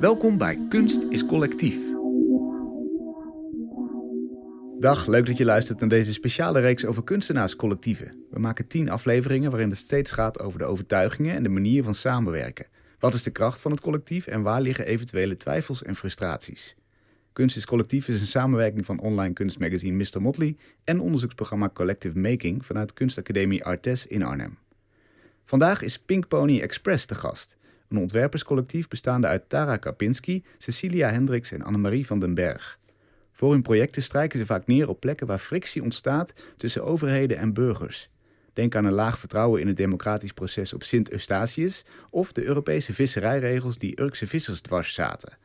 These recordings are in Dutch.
Welkom bij Kunst is Collectief. Dag, leuk dat je luistert naar deze speciale reeks over kunstenaarscollectieven. We maken tien afleveringen waarin het steeds gaat over de overtuigingen en de manier van samenwerken. Wat is de kracht van het collectief en waar liggen eventuele twijfels en frustraties? Kunst is Collectief is een samenwerking van online kunstmagazine Mr. Motley en onderzoeksprogramma Collective Making vanuit Kunstacademie Artes in Arnhem. Vandaag is Pink Pony Express de gast. Een ontwerperscollectief bestaande uit Tara Kapinski, Cecilia Hendricks en Annemarie van den Berg. Voor hun projecten strijken ze vaak neer op plekken waar frictie ontstaat tussen overheden en burgers. Denk aan een laag vertrouwen in het democratisch proces op Sint Eustatius of de Europese visserijregels die Urkse vissers dwars zaten.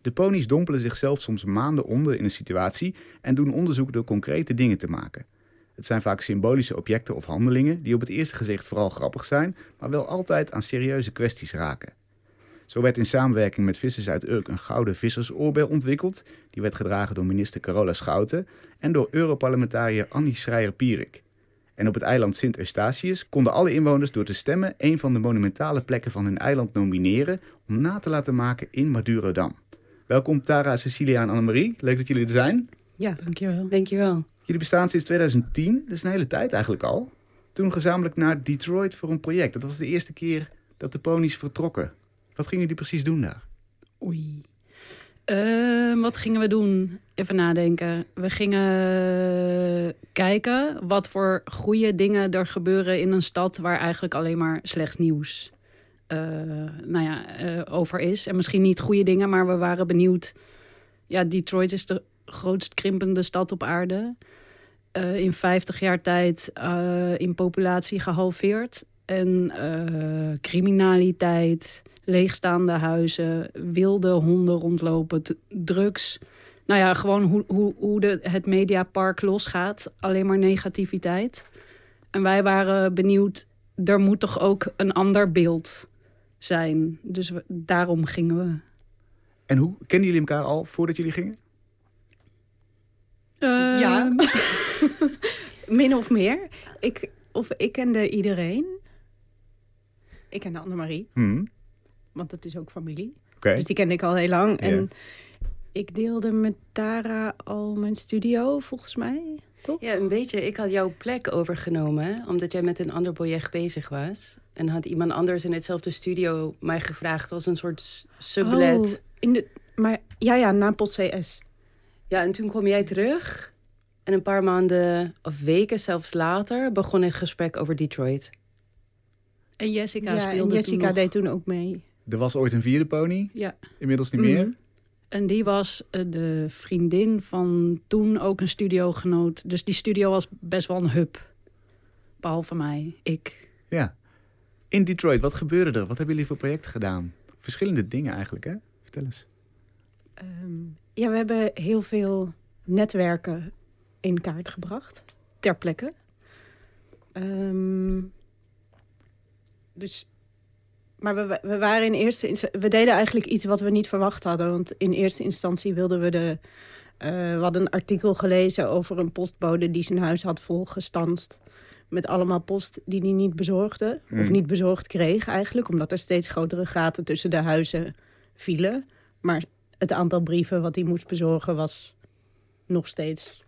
De ponies dompelen zichzelf soms maanden onder in een situatie en doen onderzoek door concrete dingen te maken. Het zijn vaak symbolische objecten of handelingen die op het eerste gezicht vooral grappig zijn, maar wel altijd aan serieuze kwesties raken. Zo werd in samenwerking met vissers uit Urk een gouden vissersoorbel ontwikkeld. Die werd gedragen door minister Carola Schouten en door Europarlementariër Annie Schreier-Pierik. En op het eiland Sint Eustatius konden alle inwoners door te stemmen een van de monumentale plekken van hun eiland nomineren om na te laten maken in Madurodam. Welkom Tara, Cecilia en Annemarie. Leuk dat jullie er zijn. Ja, dankjewel. Dankjewel. Jullie bestaan sinds 2010, dat is een hele tijd eigenlijk al. Toen gezamenlijk naar Detroit voor een project. Dat was de eerste keer dat de ponies vertrokken. Wat gingen jullie precies doen daar? Oei. Ehm, wat gingen we doen? Even nadenken. We gingen kijken wat voor goede dingen er gebeuren in een stad waar eigenlijk alleen maar slecht nieuws uh, nou ja, uh, over is. En misschien niet goede dingen, maar we waren benieuwd. Ja, Detroit is de grootst krimpende stad op aarde. Uh, in 50 jaar tijd in populatie gehalveerd. En criminaliteit, leegstaande huizen, wilde honden rondlopen, drugs. Nou ja, gewoon hoe, hoe, hoe de, het mediapark losgaat. Alleen maar negativiteit. En wij waren benieuwd, er moet toch ook een ander beeld zijn. Dus daarom gingen we. En hoe? Kennen jullie elkaar al voordat jullie gingen? Uh, ja, min of meer. Ik, of ik kende iedereen. Ik kende Annemarie. Hmm. Want dat is ook familie. Okay. Dus die kende ik al heel lang. Yeah. En ik deelde met Tara al mijn studio, volgens mij. Toch? Ja, een beetje. Ik had jouw plek overgenomen, omdat jij met een ander project bezig was. En had iemand anders in hetzelfde studio mij gevraagd als een soort sublet. Oh, in de, maar ja, ja, Napels CS. Ja, en toen kwam jij terug. En een paar maanden of weken zelfs later begon het gesprek over Detroit. En Jessica ja, speelde en Jessica toen deed toen ook mee. Er was ooit een vierde pony. Ja. Inmiddels niet meer. Mhm. En die was eh, de vriendin van toen ook een studiogenoot. Dus die studio was best wel een hub. Behalve mij, ik. Ja. In Detroit, wat gebeurde er? Wat hebben jullie voor projecten gedaan? Verschillende dingen eigenlijk, hè? Vertel eens. Um, ja, we hebben heel veel netwerken in kaart gebracht. Ter plekke. Um, dus maar we, we waren in eerste we deden eigenlijk iets wat we niet verwacht hadden. Want in eerste instantie wilden we de. Uh, we hadden een artikel gelezen over een postbode die zijn huis had volgestanst. Met allemaal post die hij niet bezorgde. Of hmm. niet bezorgd kreeg eigenlijk. Omdat er steeds grotere gaten tussen de huizen vielen. Maar het aantal brieven wat hij moest bezorgen was nog steeds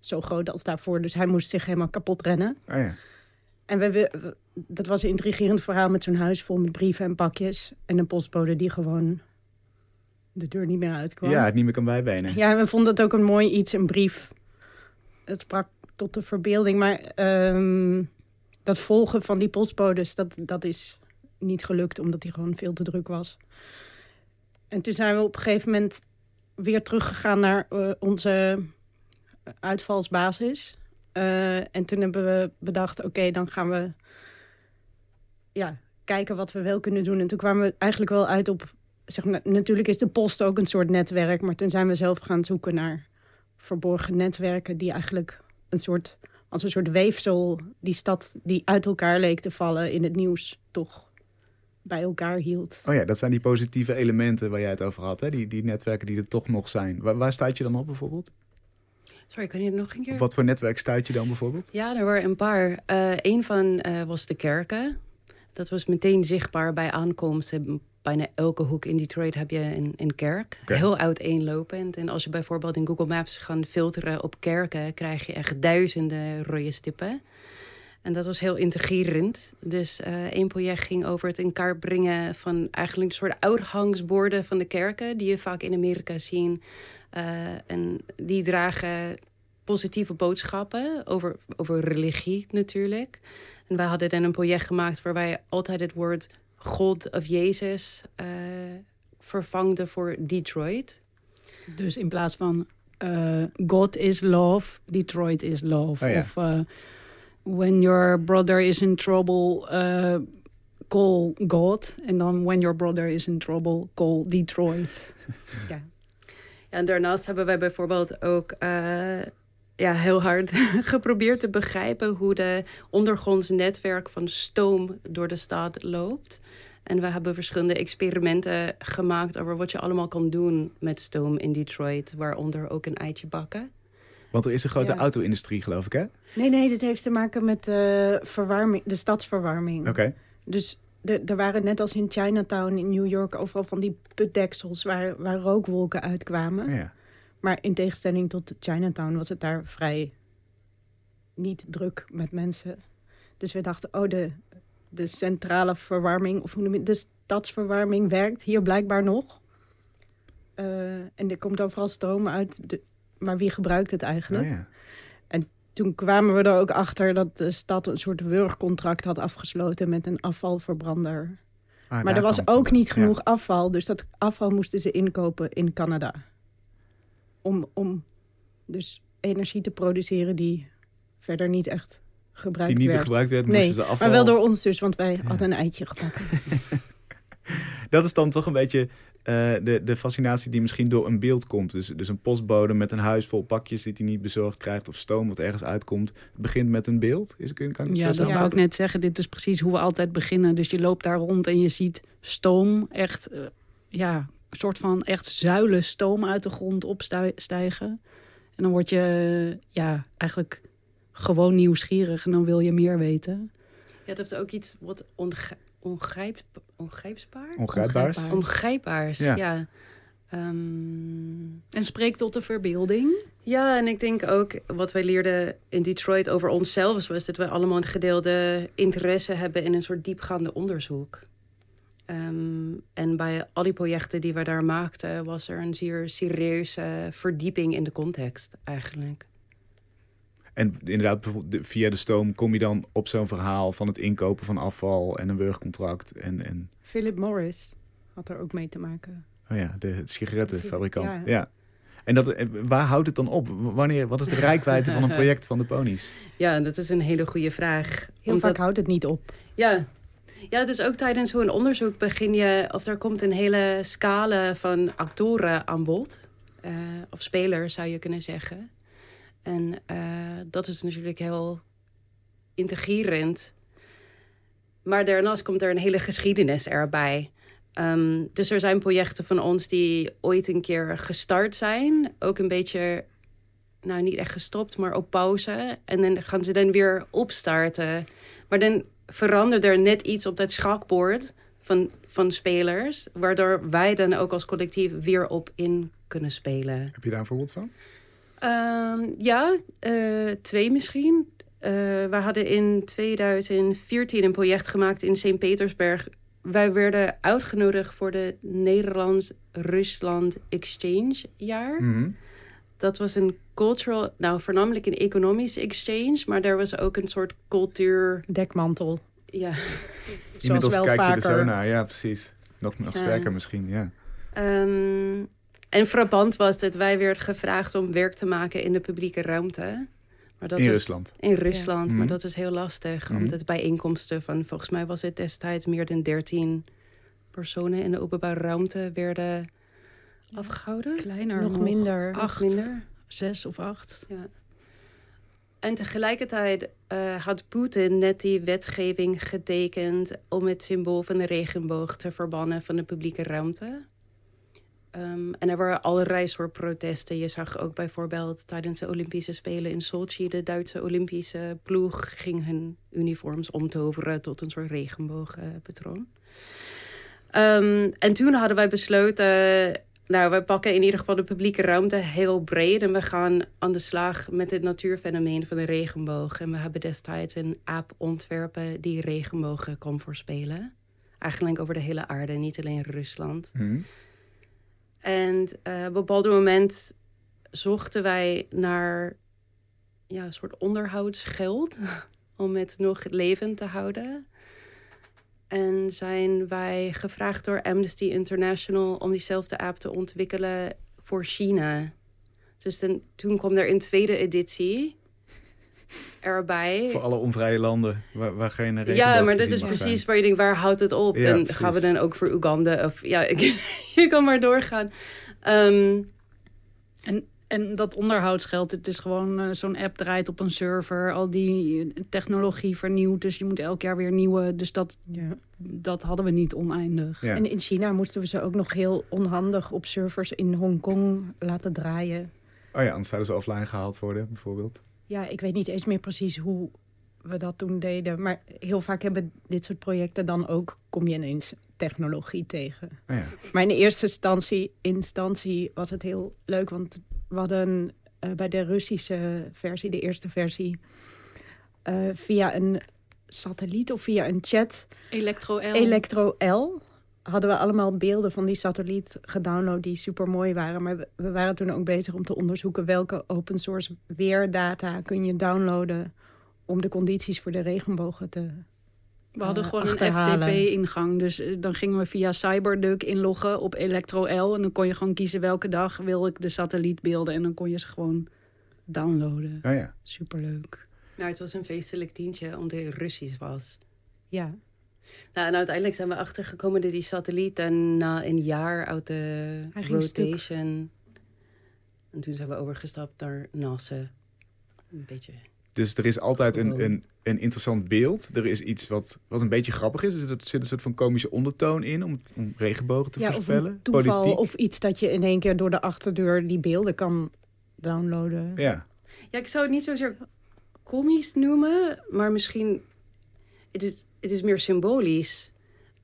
zo groot als daarvoor. Dus hij moest zich helemaal kapot rennen. Oh ja. En we, dat was een intrigerend verhaal met zo'n huis vol met brieven en pakjes. En een postbode die gewoon de deur niet meer uitkwam. Ja, het niet meer kan bijbenen. Ja, we vonden het ook een mooi iets, een brief. Het sprak tot de verbeelding. Maar ehm, dat volgen van die postbodes, dat, dat is niet gelukt... omdat die gewoon veel te druk was. En toen zijn we op een gegeven moment weer teruggegaan naar uh, onze uitvalsbasis. Uh, en toen hebben we bedacht, oké, dan gaan we ja, kijken wat we wel kunnen doen. En toen kwamen we eigenlijk wel uit op... Zeg maar, natuurlijk is de post ook een soort netwerk... maar toen zijn we zelf gaan zoeken naar verborgen netwerken... die eigenlijk een soort, als een soort weefsel... die stad die uit elkaar leek te vallen in het nieuws... toch bij elkaar hield. Oh ja, dat zijn die positieve elementen waar jij het over had. Hè? Die, die netwerken die er toch nog zijn. Waar, waar staat je dan op bijvoorbeeld? Sorry, kan je het nog een keer? wat voor netwerk stuit je dan bijvoorbeeld? Ja, er waren een paar. Uh, een van uh, was de kerken. Dat was meteen zichtbaar bij aankomst. Bijna elke hoek in Detroit heb je een, een kerk. Oké. Heel uiteenlopend. En als je bijvoorbeeld in Google Maps gaat filteren op kerken, krijg je echt duizenden rode stippen. En dat was heel integrerend. Dus eh één project ging over het in kaart brengen van eigenlijk een soort uithangsborden van de kerken, die je vaak in Amerika ziet. Eh, en die dragen positieve boodschappen over, over religie natuurlijk. En wij hadden dan een project gemaakt waarbij altijd het woord God of Jezus eh vervangde voor Detroit. Dus in plaats van eh, God is love, Detroit is love. Oh ja. Of eh, when your brother is in trouble, eh, call God. En dan when your brother is in trouble, call Detroit. Ja, en daarnaast hebben wij bijvoorbeeld ook eh, ja, heel hard geprobeerd te begrijpen hoe de ondergronds netwerk van stoom door de stad loopt. En we hebben verschillende experimenten gemaakt over wat je allemaal kan doen met stoom in Detroit, waaronder ook een eitje bakken. Want er is een grote Ja. auto-industrie, geloof ik, hè? Oké. Nee, nee, dit heeft te maken met de verwarming, de stadsverwarming. Dus de, er waren net als in Chinatown in New York overal van die putdeksels waar, waar rookwolken uitkwamen. Ja. Maar in tegenstelling tot Chinatown was het daar vrij niet druk met mensen. Dus we dachten, oh, de, de centrale verwarming, of hoe noem je de stadsverwarming werkt hier blijkbaar nog. Eh, en er komt overal stroom uit, de, maar wie gebruikt het eigenlijk? Oh, ja. Toen kwamen we er ook achter dat de stad een soort wurgcontract had afgesloten met een afvalverbrander. Ah, maar daar er was ook vandaan. niet genoeg afval, dus dat afval moesten ze inkopen in Canada. Om, om dus energie te produceren die verder niet echt gebruikt Die niet werd. gebruikt werd, Nee, moesten ze afval... Maar wel door ons dus, want wij hadden een eitje gebakken. Dat is dan toch een beetje eh, de, de fascinatie die misschien door een beeld komt. Dus, dus een postbode met een huis vol pakjes die hij niet bezorgd krijgt... of stoom wat ergens uitkomt. Het begint met een beeld. Is, kan, kan ik het Ja, dat wou ik net zeggen. Dit is precies hoe we altijd beginnen. Dus je loopt daar rond en je ziet stoom, echt, eh, ja, een soort van echt zuilen stoom uit de grond opstijgen. En dan word je, ja, eigenlijk gewoon nieuwsgierig en dan wil je meer weten. Ja, dat is ook iets wat ongrijp, ongrijpbaar? Ongrijpbaars? Ongrijpbaar. Ongrijpbaars, Ja. ja. Ehm, En spreekt tot de verbeelding. Ja, en ik denk ook wat wij leerden in Detroit over onszelf was dat we allemaal een gedeelde interesse hebben in een soort diepgaande onderzoek. Ehm, en bij al die projecten die we daar maakten, was er een zeer serieuze verdieping in de context eigenlijk. En inderdaad, bijvoorbeeld via de stoom kom je dan op zo'n verhaal... van het inkopen van afval en een wurgcontract. En, en Philip Morris had er ook mee te maken. oh ja, de sigarettenfabrikant. Ja. Ja. En dat, eh, waar houdt het dan op? Wanneer, wat is de rijkwijde van een project van de ponies? Ja, dat is een hele goede vraag. Heel Omdat- vaak houdt het niet op. Ja. ja, dus ook tijdens zo'n onderzoek begin je, of er komt een hele scala van actoren aan bod. Eh, of spelers zou je kunnen zeggen. En eh, dat is natuurlijk heel integrerend. Maar daarnaast komt er een hele geschiedenis erbij. Ehm, dus er zijn projecten van ons die ooit een keer gestart zijn. Ook een beetje, nou niet echt gestopt, maar op pauze. En dan gaan ze dan weer opstarten. Maar dan verandert er net iets op dat schakbord van, van spelers. Waardoor wij dan ook als collectief weer op in kunnen spelen. Heb je daar een voorbeeld van? Ehm, ja, eh, twee misschien. Eh, we hadden in 2014 een project gemaakt in Sint-Petersburg. Wij werden uitgenodigd voor de Nederlands-Rusland Exchange jaar. Mhm. Dat was een cultural, nou voornamelijk een economisch exchange, maar er was ook een soort cultuur. Dekmantel. Ja, Zoals Inmiddels wel kijk je er zo naar. Ja, precies. Nog, nog Ja. sterker misschien, ja. Ehm, en frappant was dat wij werden gevraagd om werk te maken in de publieke ruimte. Maar dat In is, Rusland. In Rusland, Mhm. maar dat is heel lastig. Mhm. Omdat bijeenkomsten van, volgens mij was het destijds meer dan 13 personen in de openbare ruimte werden afgehouden. Kleiner Nog minder. Acht, Minder. zes of acht. Ja. En tegelijkertijd eh, had Poetin net die wetgeving getekend om het symbool van de regenboog te verbannen van de publieke ruimte. Ehm, en er waren allerlei soort protesten. Je zag ook bijvoorbeeld tijdens de Olympische Spelen in Sochi... de Duitse Olympische ploeg ging hun uniforms omtoveren tot een soort regenboogpatroon. Ehm, en toen hadden wij besloten, nou, we pakken in ieder geval de publieke ruimte heel breed. En we gaan aan de slag met het natuurfenomeen van de regenboog. En we hebben destijds een app ontwerpen die regenbogen kon voorspelen. Eigenlijk over de hele aarde, niet alleen Rusland. Hm. En eh, op een bepaald moment zochten wij naar ja, een soort onderhoudsgeld om het nog levend te houden. En zijn wij gevraagd door Amnesty International om diezelfde app te ontwikkelen voor China. Dus toen kwam er een tweede editie erbij. Voor alle onvrije landen waar, waar geen Ja, maar dat is precies zijn. waar je denkt, waar houdt het op? Ja, en precies. gaan we dan ook voor Oeganda? Of ja, je kan maar doorgaan. Ehm, En, en dat onderhoudsgeld, het is gewoon eh, zo'n app draait op een server. Al die technologie vernieuwt, dus je moet elk jaar weer nieuwe. Dus dat, Ja. dat hadden we niet oneindig. Ja. En in China moesten we ze ook nog heel onhandig op servers in Hongkong laten draaien. Oh ja, anders zouden ze offline gehaald worden, bijvoorbeeld. Ja, ik weet niet eens meer precies hoe we dat toen deden. Maar heel vaak hebben dit soort projecten dan ook... kom je ineens technologie tegen. Oh ja. Maar in de eerste instantie, instantie was het heel leuk. Want we hadden eh, bij de Russische versie, de eerste versie... eh, via een satelliet of via een chat... Electro-L. Electro-L hadden we allemaal beelden van die satelliet gedownload die super mooi waren. Maar we, waren toen ook bezig om te onderzoeken welke open source weerdata kun je downloaden om de condities voor de regenbogen te. We hadden eh, gewoon een. FTP-ingang. Dus eh, dan gingen we via Cyberduck inloggen op Electro-L. En dan kon je gewoon kiezen welke dag wil ik de satellietbeelden. En dan kon je ze gewoon downloaden. Oh ja. Superleuk. nou, het was een feestelijk tientje omdat het Russisch was. Ja, Nou, en uiteindelijk zijn we achtergekomen dat die satelliet dan na een jaar uit de stuk. rotation... En toen zijn we overgestapt naar NASA. Een beetje... Dus er is altijd een, Wow. een, een interessant beeld. Er is iets wat, wat een beetje grappig is. Er zit een soort van komische ondertoon in om, om regenbogen te ja of voorspellen. een toeval Politiek. of iets dat je in één keer door de achterdeur die beelden kan downloaden. Ja. Ja, ik zou het niet zozeer komisch noemen, maar misschien... Het is, het is meer symbolisch.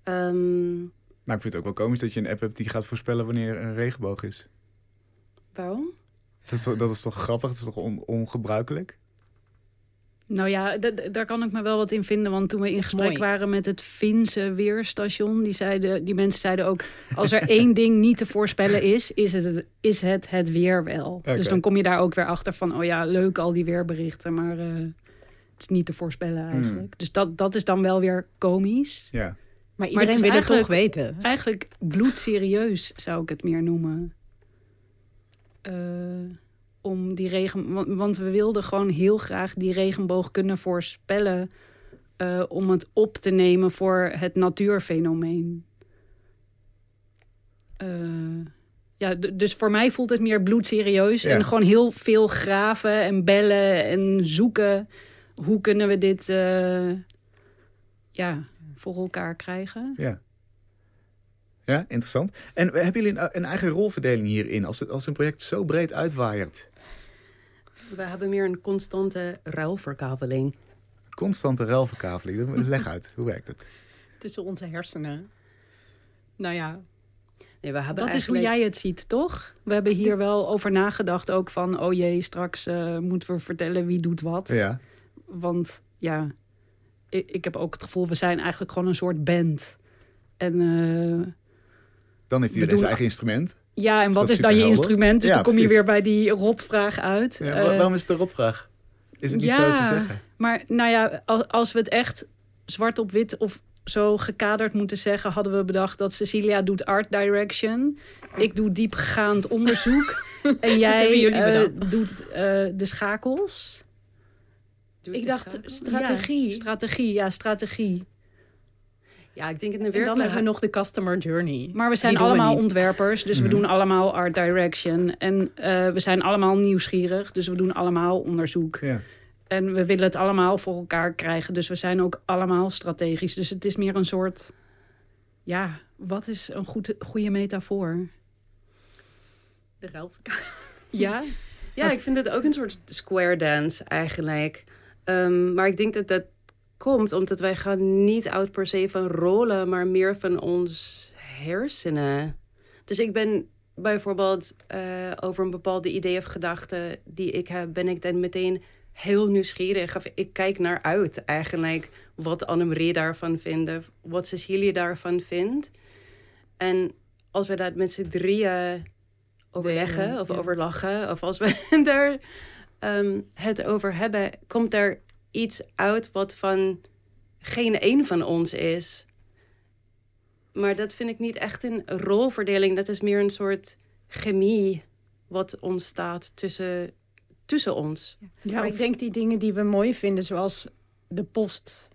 Ehm, Nou, ik vind het ook wel komisch dat je een app hebt die gaat voorspellen wanneer een regenboog is. waarom? Dat is, toch- dat is toch grappig? Dat is toch on- ongebruikelijk? Nou ja, daar kan ik me wel wat in vinden. Want toen we in gesprek Mooi. waren met het Finse weerstation... Die, zeiden, die mensen zeiden ook... als er één ding niet te voorspellen is, is het is het, het weer wel. Dus dan kom je daar ook weer achter van... oh ja, leuk al die weerberichten, maar eh, niet te voorspellen eigenlijk. Hmm. Dus dat, dat is dan wel weer komisch. Ja. Maar iedereen is wil het toch eigenlijk- weten. Eigenlijk bloedserieus zou ik het meer noemen. Eh, om die regen, want, want we wilden gewoon heel graag die regenboog kunnen voorspellen. eh, om het op te nemen voor het natuurfenomeen. Eh, ja, dus voor mij voelt het meer bloedserieus. Ja. En gewoon heel veel graven en bellen en zoeken. Hoe kunnen we dit eh, ja, voor elkaar krijgen? Ja. Ja, interessant. En hebben jullie een, een eigen rolverdeling hierin? Als, het, als een project zo breed uitwaaiert. We hebben meer een constante ruilverkabeling. Constante ruilverkaveling. Leg uit, hoe werkt het? Tussen onze hersenen. Nou ja, Nee, we hebben Dat is hoe jij het ziet, toch? We hebben hier wel over nagedacht ook van... oh jee, straks eh, moeten we vertellen wie doet wat. Ja. Want ja, ik, ik heb ook het gevoel... we zijn eigenlijk gewoon een soort band. En eh, Dan heeft iedereen doen- zijn eigen instrument. ja, en Is wat is dan je instrument? Dus Ja, dan kom je weer bij die rotvraag uit. Ja, Eh, wa- waarom is het een rotvraag? Is het niet ja. zo te zeggen? Maar nou ja, al- als we het echt zwart op wit of zo gekaderd moeten zeggen, hadden we bedacht dat Cecilia doet art direction. Ik doe diepgaand onderzoek. en jij bedacht. doet eh, de schakels. Ik dacht strategie. Ja, strategie, ja, strategie. Ja, ik denk in de en dan hebben we nog de customer journey. Maar we zijn we allemaal ontwerpers, dus we Mhm. doen allemaal art direction. En eh, we zijn allemaal nieuwsgierig, dus we doen allemaal onderzoek. Ja. En we willen het allemaal voor elkaar krijgen. Dus we zijn ook allemaal strategisch. Dus het is meer een soort... Ja, wat is een goed, goede metafoor? De ruilverkabeling. Ja? Ja, ik vind het ook een soort square dance eigenlijk. Ehm, maar ik denk dat dat komt omdat wij gaan niet uit per se van rollen, maar meer van ons hersenen. Dus ik ben bijvoorbeeld eh, over een bepaalde idee of gedachte die ik heb, ben ik dan meteen heel nieuwsgierig. Of ik kijk naar uit eigenlijk wat Annemarie daarvan vindt, wat Cecilie daarvan vindt. En als we dat met z'n drieën overleggen of overlachen, of als we daar ehm, het over hebben, komt er iets uit wat van geen een van ons is. Maar dat vind ik niet echt een rolverdeling. Dat is meer een soort chemie wat ontstaat tussen, tussen ons. Ja, maar ik denk die dingen die we mooi vinden, zoals de post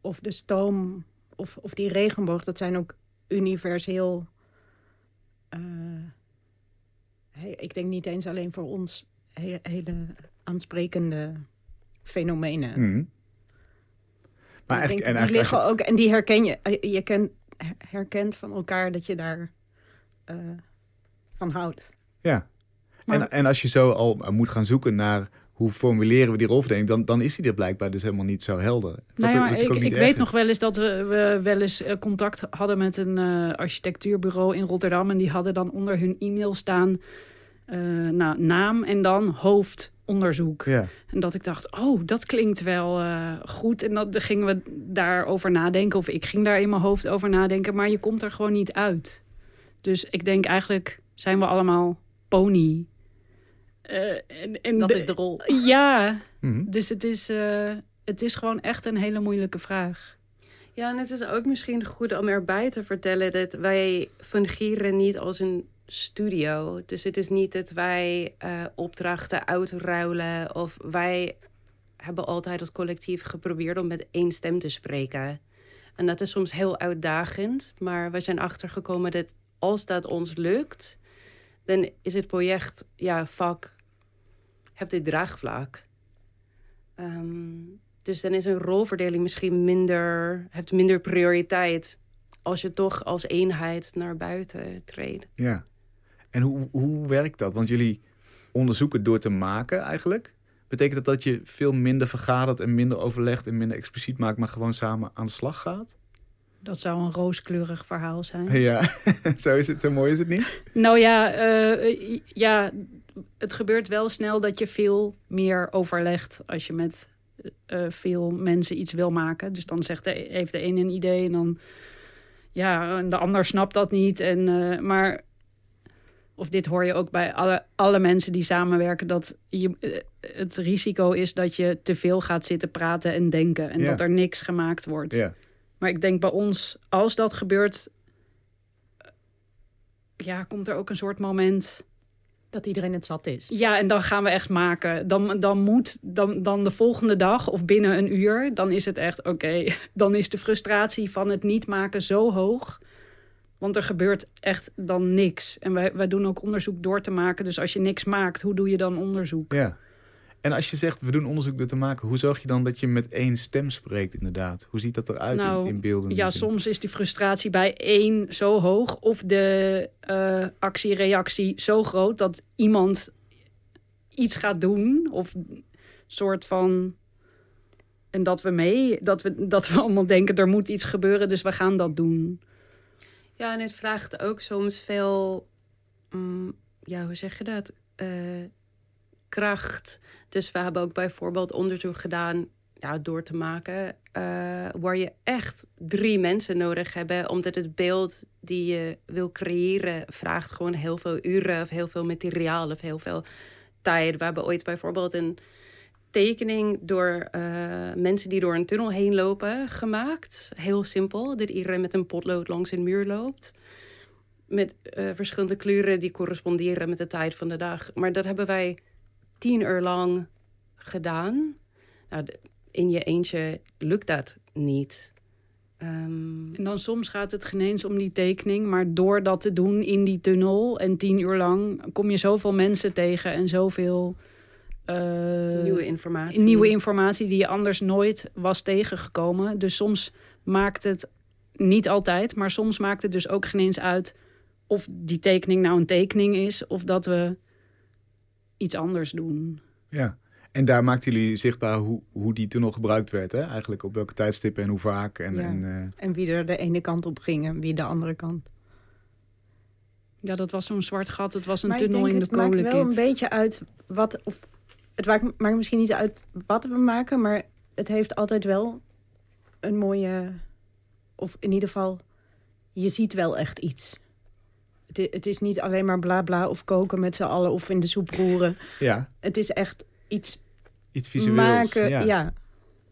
of de stoom of, of die regenboog, dat zijn ook universeel. eh, ik denk niet eens alleen voor ons he- hele aansprekende fenomenen. Mhm. Maar eigenlijk, en die eigenlijk, liggen ook, en die herken je. eh, Je ken, herkent van elkaar dat je daar eh, van houdt. ja. Maar- En, en als je zo al moet gaan zoeken naar hoe formuleren we die rolverdeling, dan, dan is die er blijkbaar dus helemaal niet zo helder. Nou ja, ik, ik weet is. nog wel eens dat we, we wel eens eh, contact hadden met een eh, architectuurbureau in Rotterdam. En die hadden dan onder hun e-mail staan eh, nou, naam en dan hoofdonderzoek. Ja, En dat ik dacht, oh, dat klinkt wel eh, goed. En dat, dan gingen we daarover nadenken. Of ik ging daar in mijn hoofd over nadenken. Maar je komt er gewoon niet uit. Dus ik denk eigenlijk zijn we allemaal pony. Eh, en, en Dat is de rol. Ja, Mhm. dus het is, eh, het is gewoon echt een hele moeilijke vraag. Ja, en het is ook misschien goed om erbij te vertellen dat wij fungeren niet als een studio. Dus het is niet dat wij eh, opdrachten uitruilen of wij hebben altijd als collectief geprobeerd om met één stem te spreken. En dat is soms heel uitdagend, maar we zijn achtergekomen dat als dat ons lukt, dan is het project, ja, vak, hebt dit draagvlak. Ehm, dus dan is een rolverdeling misschien minder, heeft minder prioriteit als je toch als eenheid naar buiten treedt. ja. En hoe, hoe werkt dat? Want jullie onderzoeken door te maken eigenlijk. Betekent dat dat je veel minder vergadert en minder overlegt en minder expliciet maakt, maar gewoon samen aan de slag gaat? Dat zou een rooskleurig verhaal zijn. Ja, zo is het. Zo mooi is het niet? Nou ja, eh, ja, het gebeurt wel snel dat je veel meer overlegt als je met eh, veel mensen iets wil maken. Dus dan zegt de, heeft de een een idee en dan ja, en de ander snapt dat niet. En, eh, maar of dit hoor je ook bij alle, alle mensen die samenwerken, dat je, eh, het risico is dat je te veel gaat zitten praten en denken en Ja. dat er niks gemaakt wordt. Ja. Maar ik denk bij ons, als dat gebeurt, eh, ja, komt er ook een soort moment. Dat iedereen het zat is. Ja, en dan gaan we echt maken. Dan, dan moet, dan, dan de volgende dag of binnen een uur, dan is het echt oké. Dan is de frustratie van het niet maken zo hoog. Want er gebeurt echt dan niks. En wij, wij doen ook onderzoek door te maken. Dus als je niks maakt, hoe doe je dan onderzoek? ja. En als je zegt, we doen onderzoek door te maken, hoe zorg je dan dat je met één stem spreekt inderdaad? Hoe ziet dat eruit Nou, in, in beelden? Ja, soms is die frustratie bij één zo hoog of de eh, actie-reactie zo groot dat iemand iets gaat doen of soort van en dat we mee dat we dat we allemaal denken er moet iets gebeuren, dus we gaan dat doen. Ja, en het vraagt ook soms veel, mm, ja, hoe zeg je dat? Eh, kracht. Dus we hebben ook bijvoorbeeld onderzoek gedaan, ja, door te maken, eh, waar je echt drie mensen nodig hebt, omdat het beeld die je wil creëren vraagt gewoon heel veel uren of heel veel materiaal of heel veel tijd. We hebben ooit bijvoorbeeld een tekening door eh, mensen die door een tunnel heen lopen gemaakt. Heel simpel, dat iedereen met een potlood langs een muur loopt. Met eh, verschillende kleuren die corresponderen met de tijd van de dag. Maar dat hebben wij tien uur lang gedaan. Nou, in je eentje lukt dat niet. Ehm, En dan soms gaat het geen eens om die tekening, maar door dat te doen in die tunnel en tien uur lang kom je zoveel mensen tegen en zoveel nieuwe informatie. nieuwe informatie die je anders nooit was tegengekomen. Dus soms maakt het niet altijd, maar soms maakt het dus ook geen eens uit of die tekening nou een tekening is of dat we iets anders doen. Ja. En daar maakten jullie zichtbaar hoe, hoe die tunnel gebruikt werd, hè? Eigenlijk op welke tijdstippen en hoe vaak. En, Ja. en, eh, En wie er de ene kant op ging en wie de andere kant. Ja, dat was zo'n zwart gat. Het was een Maar ik tunnel denk, in de het maakt wel een kolenkit. beetje uit wat... Of, het maakt, maakt misschien niet uit wat we maken, maar het heeft altijd wel een mooie... Of in ieder geval, je ziet wel echt iets. Het, het is niet alleen maar bla bla of koken met z'n allen of in de soep roeren. Ja, Het is echt iets iets visueels. maken. ja. Ja.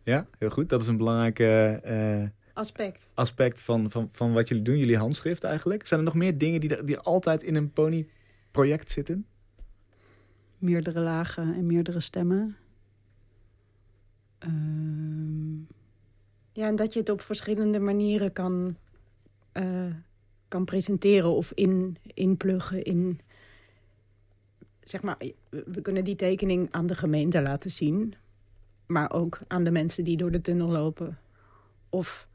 Ja, heel goed. Dat is een belangrijk eh, aspect. aspect van, van, van wat jullie doen, jullie handschrift eigenlijk. Zijn er nog meer dingen die, die altijd in een pony-project zitten? Meerdere lagen en meerdere stemmen. Ehm, Ja, en dat je het op verschillende manieren kan, eh, kan presenteren of in, inpluggen in... Zeg maar, we we kunnen die tekening aan de gemeente laten zien. Maar ook aan de mensen die door de tunnel lopen. Of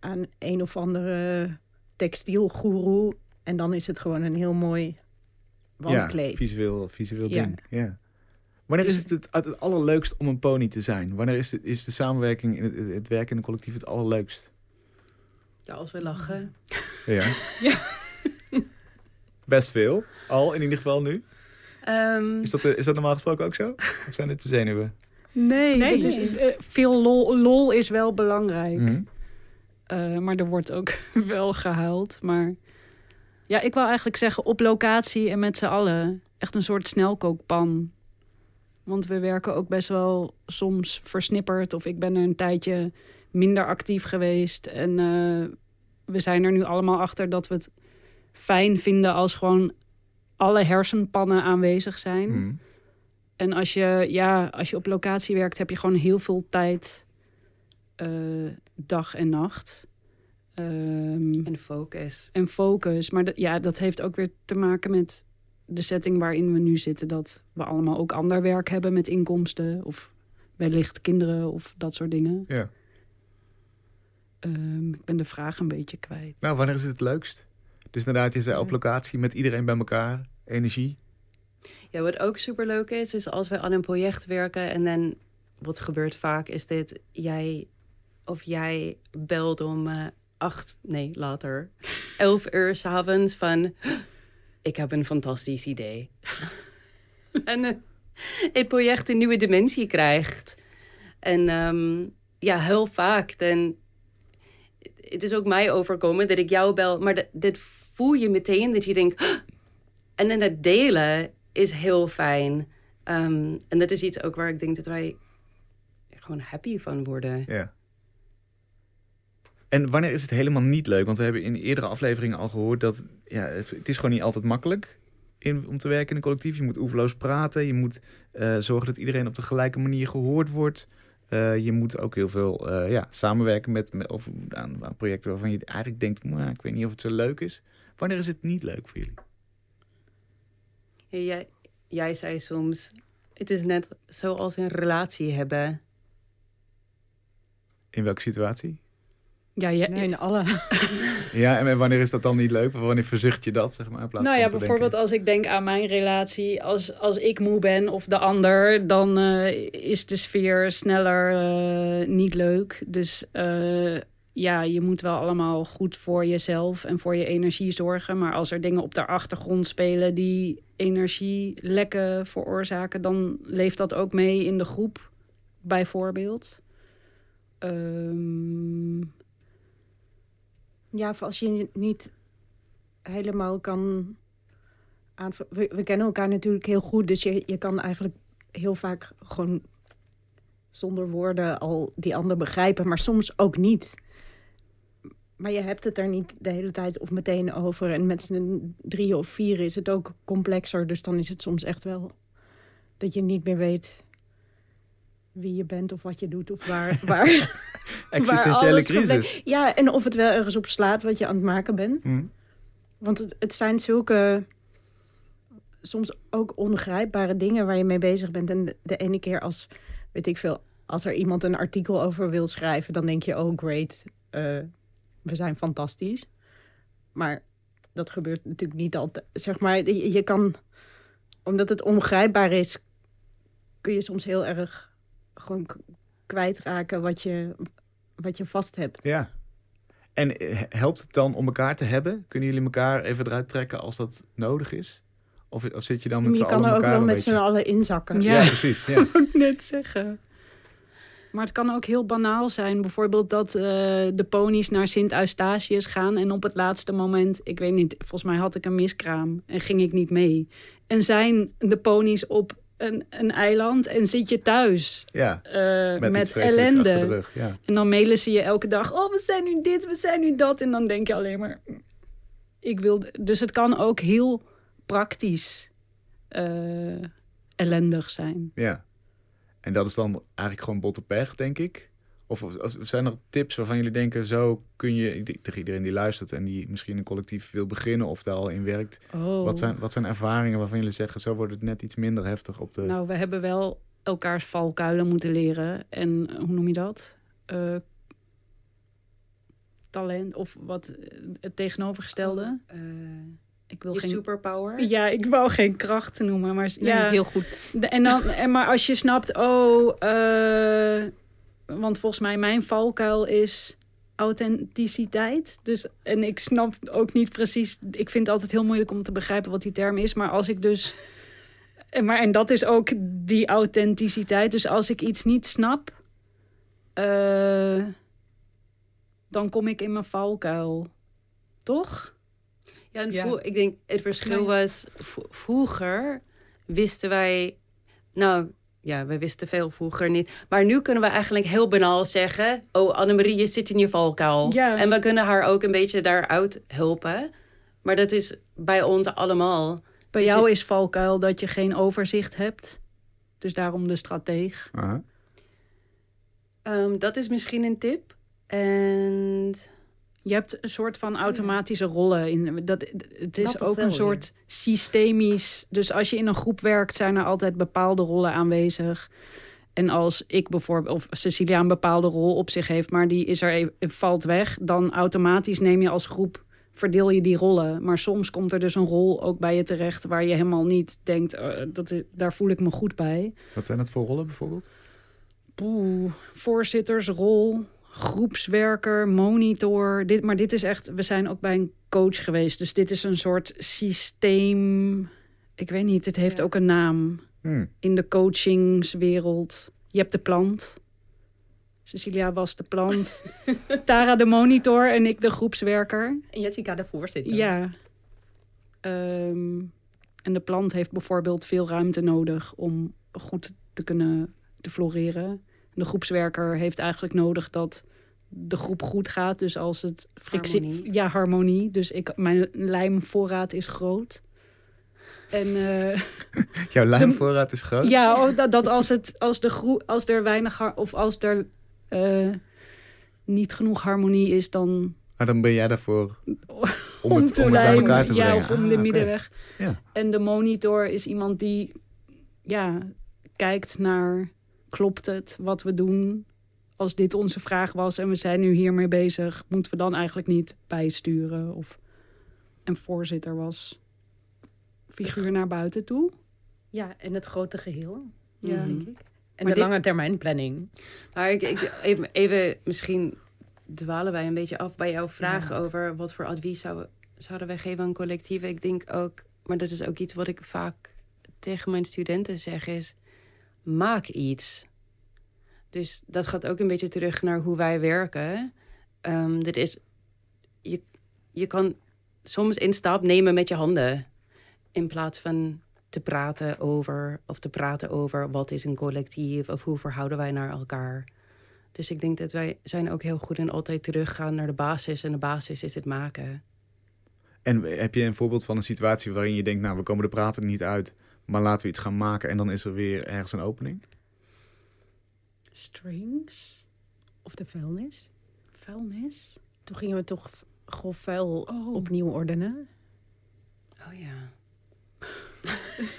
aan een of andere textielgoeroe. En dan is het gewoon een heel mooi wandkleed. Ja, visueel, visueel Ja. ding. Ja. Wanneer is Dus- het, het het het allerleukst om een pony te zijn? Wanneer is, het, is de samenwerking, in het, het werken in een collectief het allerleukst? Ja, als we lachen. Ja. Best veel. Al, in ieder geval nu. Ehm, Is dat, eh, is dat normaal gesproken ook zo? Of zijn het de zenuwen? nee, Nee. dat is, eh, veel lol, lol is wel belangrijk. Mhm. Eh, maar er wordt ook wel gehuild. Maar ja, ik wil eigenlijk zeggen op locatie en met z'n allen. Echt een soort snelkookpan. Want we werken ook best wel soms versnipperd. Of ik ben er een tijdje minder actief geweest. En eh, we zijn er nu allemaal achter dat we het fijn vinden als gewoon alle hersenpannen aanwezig zijn. Mhm. En als je, ja, als je op locatie werkt, heb je gewoon heel veel tijd, eh, dag en nacht. Ehm, en focus. en focus. Maar dat- ja, dat heeft ook weer te maken met de setting waarin we nu zitten. Dat we allemaal ook ander werk hebben met inkomsten. Of wellicht kinderen of dat soort dingen. Ja. Ehm, ik ben de vraag een beetje kwijt. Nou, wanneer is het het leukst? Dus inderdaad, je zei op locatie met iedereen bij elkaar. Energie. Ja, wat ook super leuk is, is als we aan een project werken en dan wat gebeurt vaak is dit: jij of jij belt om eh, acht, nee later, elf uur s'avonds van ik heb een fantastisch idee. en eh, het project een nieuwe dimensie krijgt. En ehm, ja, heel vaak dan het is ook mij overkomen dat ik jou bel, maar dat, dat voel je meteen dat je denkt. En dan dat delen is heel fijn. Ehm, en dat is iets ook waar ik denk dat wij gewoon happy van worden. Ja. En wanneer is het helemaal niet leuk? Want we hebben in eerdere afleveringen al gehoord dat ja, het, het is gewoon niet altijd makkelijk in, om te werken in een collectief. Je moet oeverloos praten. Je moet eh, zorgen dat iedereen op de gelijke manier gehoord wordt. Eh, je moet ook heel veel eh, ja, samenwerken met, met of aan, aan projecten waarvan je eigenlijk denkt, "Maar ik weet niet of het zo leuk is. Wanneer is het niet leuk voor jullie? Ja, Jij, jij zei soms, het is net zoals een relatie hebben. In welke situatie? Ja, je, Nee, in alle. Ja, en wanneer is dat dan niet leuk? Wanneer verzucht je dat, zeg maar? In plaats Nou ja, bijvoorbeeld denken- als ik denk aan mijn relatie, als, als ik moe ben of de ander, dan eh, is de sfeer sneller eh, niet leuk. Dus eh, ja, je moet wel allemaal goed voor jezelf en voor je energie zorgen. Maar als er dingen op de achtergrond spelen die energielekken veroorzaken, dan leeft dat ook mee in de groep, bijvoorbeeld. Ehm, Ja, als je niet helemaal kan we kennen elkaar natuurlijk heel goed, dus je, je kan eigenlijk heel vaak gewoon zonder woorden al die ander begrijpen, maar soms ook niet. Maar je hebt het er niet de hele tijd of meteen over. En met z'n drie of vier is het ook complexer. Dus dan is het soms echt wel dat je niet meer weet wie je bent of wat je doet of waar. waar Existentiële crisis. Ja, en of het wel ergens op slaat wat je aan het maken bent. Hm. Want het, het zijn zulke soms ook ongrijpbare dingen waar je mee bezig bent. En de, de ene keer als, weet ik veel, als er iemand een artikel over wil schrijven, dan denk je, oh great, eh, we zijn fantastisch. Maar dat gebeurt natuurlijk niet altijd. Zeg maar, je, je kan, omdat het ongrijpbaar is, kun je soms heel erg gewoon kwijtraken wat je, wat je vast hebt. Ja. En eh, helpt het dan om elkaar te hebben? Kunnen jullie elkaar even eruit trekken als dat nodig is? Of, of zit je dan met je z'n kan allen er ook elkaar wel met z'n allen inzakken. Ja. Ja, precies. Ja. net zeggen. Maar het kan ook heel banaal zijn. Bijvoorbeeld dat eh, de ponies naar Sint Eustatius gaan. En op het laatste moment, ik weet niet, volgens mij had ik een miskraam. En ging ik niet mee. En zijn de ponies op een, een eiland en zit je thuis. ja. eh, Met, achter de ellende. rug. Ja. En dan mailen ze je elke dag. Oh, we zijn nu dit, we zijn nu dat. En dan denk je alleen maar. Ik wil. Dus het kan ook heel praktisch eh, ellendig zijn. ja. En dat is dan eigenlijk gewoon botte pech, denk ik. Of, of- of zijn er tips waarvan jullie denken, zo kun je, ik denk tegen iedereen die luistert en die misschien een collectief wil beginnen of daar al in werkt. Oh. Wat, zijn, wat zijn ervaringen waarvan jullie zeggen, zo wordt het net iets minder heftig op de... Nou, we hebben wel elkaars valkuilen moeten leren. En hoe noem je dat? Eh, talent of wat het tegenovergestelde. Eh, Ik wil je geen. superpower. Ja, ik wou geen kracht noemen, maar Nee, ja, heel goed. En dan, en maar als je snapt, oh, eh, want volgens mij mijn valkuil is authenticiteit. Dus, en ik snap ook niet precies, ik vind het altijd heel moeilijk om te begrijpen wat die term is. Maar als ik dus, en, maar, en dat is ook die authenticiteit. Dus als ik iets niet snap, eh, dan kom ik in mijn valkuil. Toch? Ja, en Ja. ik denk het verschil was... vroeger wisten wij... Nou, ja, we wisten veel vroeger niet. Maar nu kunnen we eigenlijk heel banaal zeggen... Oh, Annemarie, je zit in je valkuil. Ja. En we kunnen haar ook een beetje daaruit helpen. Maar dat is bij ons allemaal. Bij Dus jou je- is valkuil dat je geen overzicht hebt. Dus daarom de strateeg. Ehm, dat is misschien een tip. En Je hebt een soort van automatische rollen. In, dat, het is Dat ook wel, een ja. soort systemisch. Dus als je in een groep werkt, zijn er altijd bepaalde rollen aanwezig. En als ik bijvoorbeeld, of Cecilia een bepaalde rol op zich heeft, maar die is er even, valt weg, dan automatisch neem je als groep, verdeel je die rollen. Maar soms komt er dus een rol ook bij je terecht waar je helemaal niet denkt, eh, dat, daar voel ik me goed bij. Wat zijn dat voor rollen bijvoorbeeld? Poeh, voorzittersrol, groepswerker, monitor. Dit, maar dit is echt, we zijn ook bij een coach geweest. Dus dit is een soort systeem. Ik weet niet, het heeft Ja. ook een naam Hmm. in de coachingswereld. Je hebt de plant. Cecilia was de plant. Tara de monitor en ik de groepswerker. En Jessica de voorzitter. Ja. Ehm, en de plant heeft bijvoorbeeld veel ruimte nodig om goed te kunnen te floreren. De groepswerker heeft eigenlijk nodig dat de groep goed gaat. Dus als het frictie... Harmonie. Ja, harmonie. Dus ik, mijn lijmvoorraad is groot. En eh, Jouw lijmvoorraad is groot? ja, oh, dat, dat als, het, als, de groep, als er weinig... Of als er eh, niet genoeg harmonie is, dan Maar dan ben jij daarvoor om, om, het, te om het bij lijmen. elkaar te brengen. Ja, of om Ah, de oké. middenweg. Ja. En de monitor is iemand die ja, kijkt naar... klopt het wat we doen? Als dit onze vraag was en we zijn nu hiermee bezig... moeten we dan eigenlijk niet bijsturen? Of een voorzitter was figuur naar buiten toe. Ja, en het grote geheel, Ja. denk ik. En Maar de dit- lange termijn planning. Maar ik, ik, even, even, misschien dwalen wij een beetje af bij jouw vraag Ja. over wat voor advies zou, zouden wij geven aan collectieven. Ik denk ook, maar dat is ook iets wat ik vaak tegen mijn studenten zeg, is maak iets. Dus dat gaat ook een beetje terug naar hoe wij werken. Ehm, dit is, je, je kan soms een stap nemen met je handen. In plaats van te praten over, of te praten over wat is een collectief of hoe verhouden wij naar elkaar. Dus ik denk dat wij zijn ook heel goed in altijd teruggaan naar de basis. En de basis is het maken. En heb je een voorbeeld van een situatie waarin je denkt, nou, we komen de praten niet uit, maar laten we iets gaan maken en dan is er weer ergens een opening? Strings? Of de vuilnis. Vuilnis? Toen gingen we toch grof vuil Oh. opnieuw ordenen. Oh ja.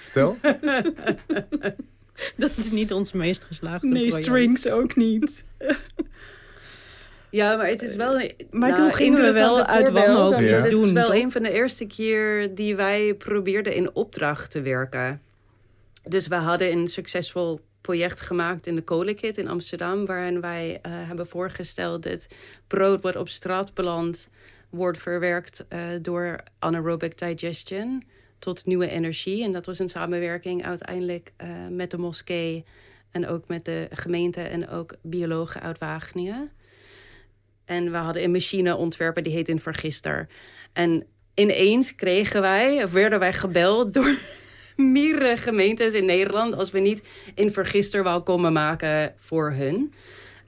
Vertel. Dat is niet ons meest geslaagde Nee, project. strings ook niet. Ja, maar het is wel. Maar nou, toen gingen we wel uit wanhoop iets Het was wel toch? een van de eerste keer die wij probeerden in opdracht te werken. Dus we hadden een succesvol project gemaakt in de Kolenkit in Amsterdam, waarin wij eh, hebben voorgesteld dat brood wat op straat belandt, wordt verwerkt uh, door anaerobic digestion tot nieuwe energie. En dat was een samenwerking uiteindelijk uh, met de moskee en ook met de gemeente en ook biologen uit Wageningen. En we hadden een machine ontwerpen die heet een vergister. En ineens kregen wij, of werden wij gebeld door meerdere gemeentes in Nederland als we niet een vergister wou komen maken voor hun.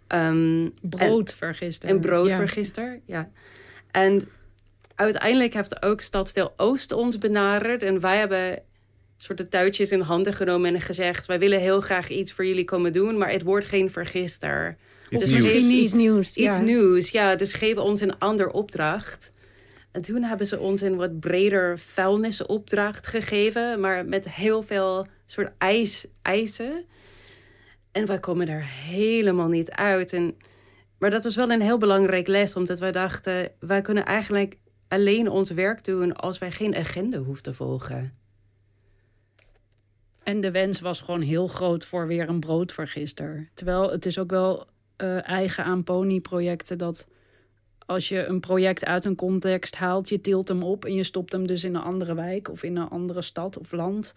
Um, broodvergister. Een broodvergister, ja. ja. En uiteindelijk heeft ook Stadsdeel Oost ons benaderd. En wij hebben soort de touwtjes in handen genomen en gezegd... wij willen heel graag iets voor jullie komen doen, maar het wordt geen vergister. Iets dus nieuws. Misschien iets nieuws. Iets ja. nieuws, ja. Dus geven ons een ander opdracht. En toen hebben ze ons een wat breder vuilnisopdracht gegeven, maar met heel veel soort ijs, eisen. En wij komen daar helemaal niet uit. En, maar dat was wel een heel belangrijk les, omdat wij dachten, wij kunnen eigenlijk alleen ons werk doen als wij geen agenda hoeven te volgen. En de wens was gewoon heel groot voor weer een broodvergister. Terwijl het is ook wel uh, eigen aan ponyprojecten dat als je een project uit een context haalt, je tilt hem op en je stopt hem dus in een andere wijk of in een andere stad of land,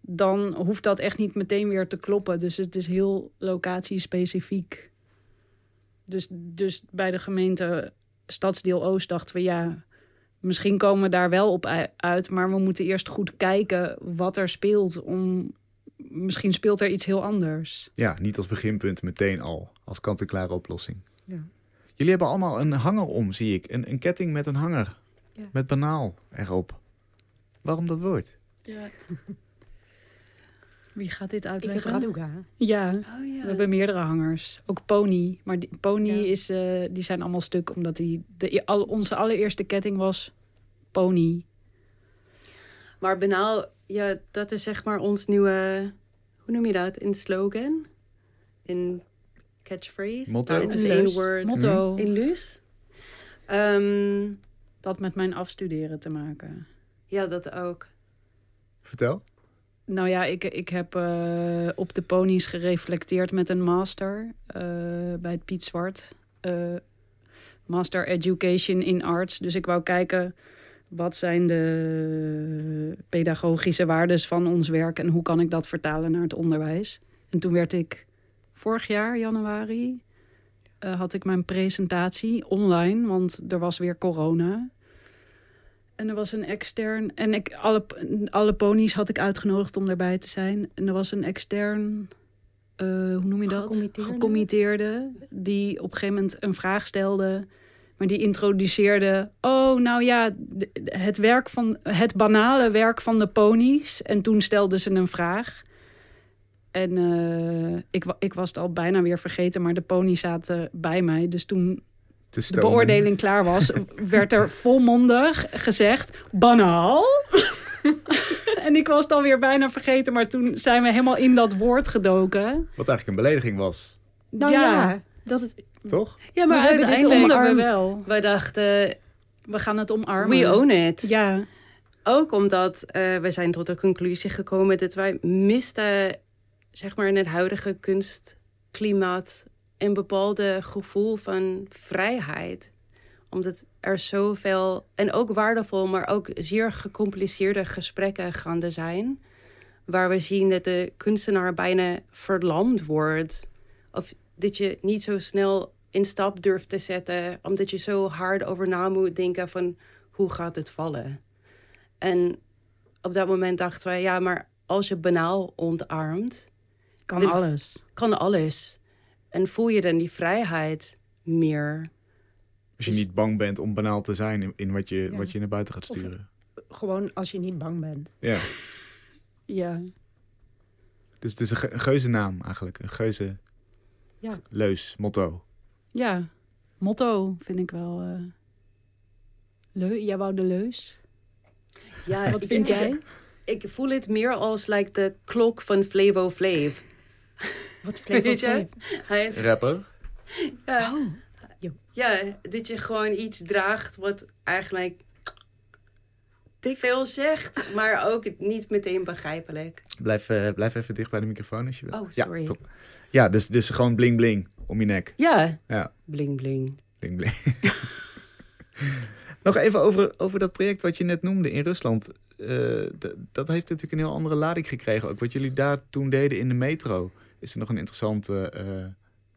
dan hoeft dat echt niet meteen weer te kloppen. Dus het is heel locatiespecifiek. Dus, dus bij de gemeente Stadsdeel Oost dachten we ja, misschien komen we daar wel op uit, maar we moeten eerst goed kijken wat er speelt. Om, misschien speelt er iets heel anders. Ja, niet als beginpunt meteen al, als kant-en-klare oplossing. Ja. Jullie hebben allemaal een hanger om, zie ik. Een, een ketting met een hanger. Ja. Met banaal erop. Waarom dat woord? Ja. Wie gaat dit Ik heb uitleggen? Raduga. Ja, Oh, ja. we hebben meerdere hangers. Ook Pony. Maar die, Pony Ja. is, eh, die zijn allemaal stuk omdat die, de, al, onze allereerste ketting was Pony. Maar banaal, ja, dat is zeg maar ons nieuwe, hoe noem je dat, in slogan? In catchphrase? Motto? Nou, het is Een één woord. Motto. In luus? Ehm, Dat met mijn afstuderen te maken. ja, dat ook. Vertel. Nou ja, ik, ik heb eh, op de ponies gereflecteerd met een master eh, bij het Piet Zwart. Eh, master Education in Arts. Dus ik wou kijken wat zijn de pedagogische waardes van ons werk en hoe kan ik dat vertalen naar het onderwijs. En toen werd ik vorig jaar, januari, eh, had ik mijn presentatie online, want er was weer corona. En er was een extern. En ik, alle, alle ponies had ik uitgenodigd om erbij te zijn. En er was een extern. eh, hoe noem je dat? Gecommitteerde? Gecommitteerde. Die op een gegeven moment een vraag stelde. Maar die introduceerde. Oh, nou ja, het, werk van, het banale werk van de ponies. En toen stelde ze een vraag. En eh, ik, ik was het al bijna weer vergeten, maar de ponies zaten bij mij. Dus toen de beoordeling klaar was, werd er volmondig gezegd: banaal. en ik was het alweer bijna vergeten, maar toen zijn we helemaal in dat woord gedoken. Wat eigenlijk een belediging was. Nou ja, dat het, Toch? Ja, maar, Maar we hebben dit uiteindelijk, we wel. wij dachten, We gaan het omarmen. we own it. Ja, Ook omdat eh, we zijn tot de conclusie gekomen dat wij misten, zeg maar in het huidige kunstklimaat, een bepaalde gevoel van vrijheid. Omdat er zoveel, en ook waardevol, maar ook zeer gecompliceerde gesprekken gaande zijn. Waar we zien dat de kunstenaar bijna verlamd wordt. Of dat je niet zo snel stap durft te zetten, omdat je zo hard over na moet denken van hoe gaat het vallen. En op dat moment dachten wij, ja, maar als je banaal ontarmt, kan alles. kan alles. En voel je dan die vrijheid meer. Als je Dus- niet bang bent om banaal te zijn in, in wat, je, Ja. wat je naar buiten gaat Of- sturen. gewoon als je niet bang bent. Ja. Ja. Dus het is een, ge- een geuze naam eigenlijk. Een geuze Ja. leus, motto. Ja, motto vind ik wel. eh leu jij wou de leus. Ja, Wat vind jij? Ik, voel het meer als like, de klok van Flevo Flav. Wat Flevo Weet je? Flav. Hij is, Rapper. ja, Oh, ja, dat je gewoon iets draagt wat eigenlijk veel zegt, maar ook niet meteen begrijpelijk. Blijf, eh, blijf even dicht bij de microfoon als je wil. Oh, sorry. Ja, ja dus, dus gewoon bling bling om je nek. Ja, Ja, bling bling. bling bling. Nog even over, over dat project wat je net noemde in Rusland. Eh, dat heeft natuurlijk een heel andere lading gekregen. Ook wat jullie daar toen deden in de metro. Is er nog een interessante eh,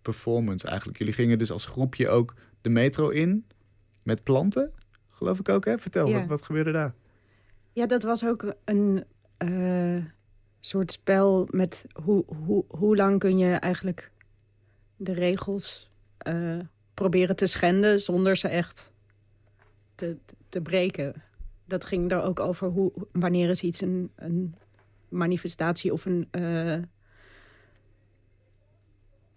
performance eigenlijk. Jullie gingen dus als groepje ook de metro in. Met planten, geloof ik ook hè? Vertel, Ja. wat, wat gebeurde daar? Ja, dat was ook een eh, soort spel met hoe, hoe, hoe lang kun je eigenlijk de regels eh, proberen te schenden zonder ze echt te, te breken. Dat ging er ook over hoe, wanneer is iets een, een manifestatie of een eh,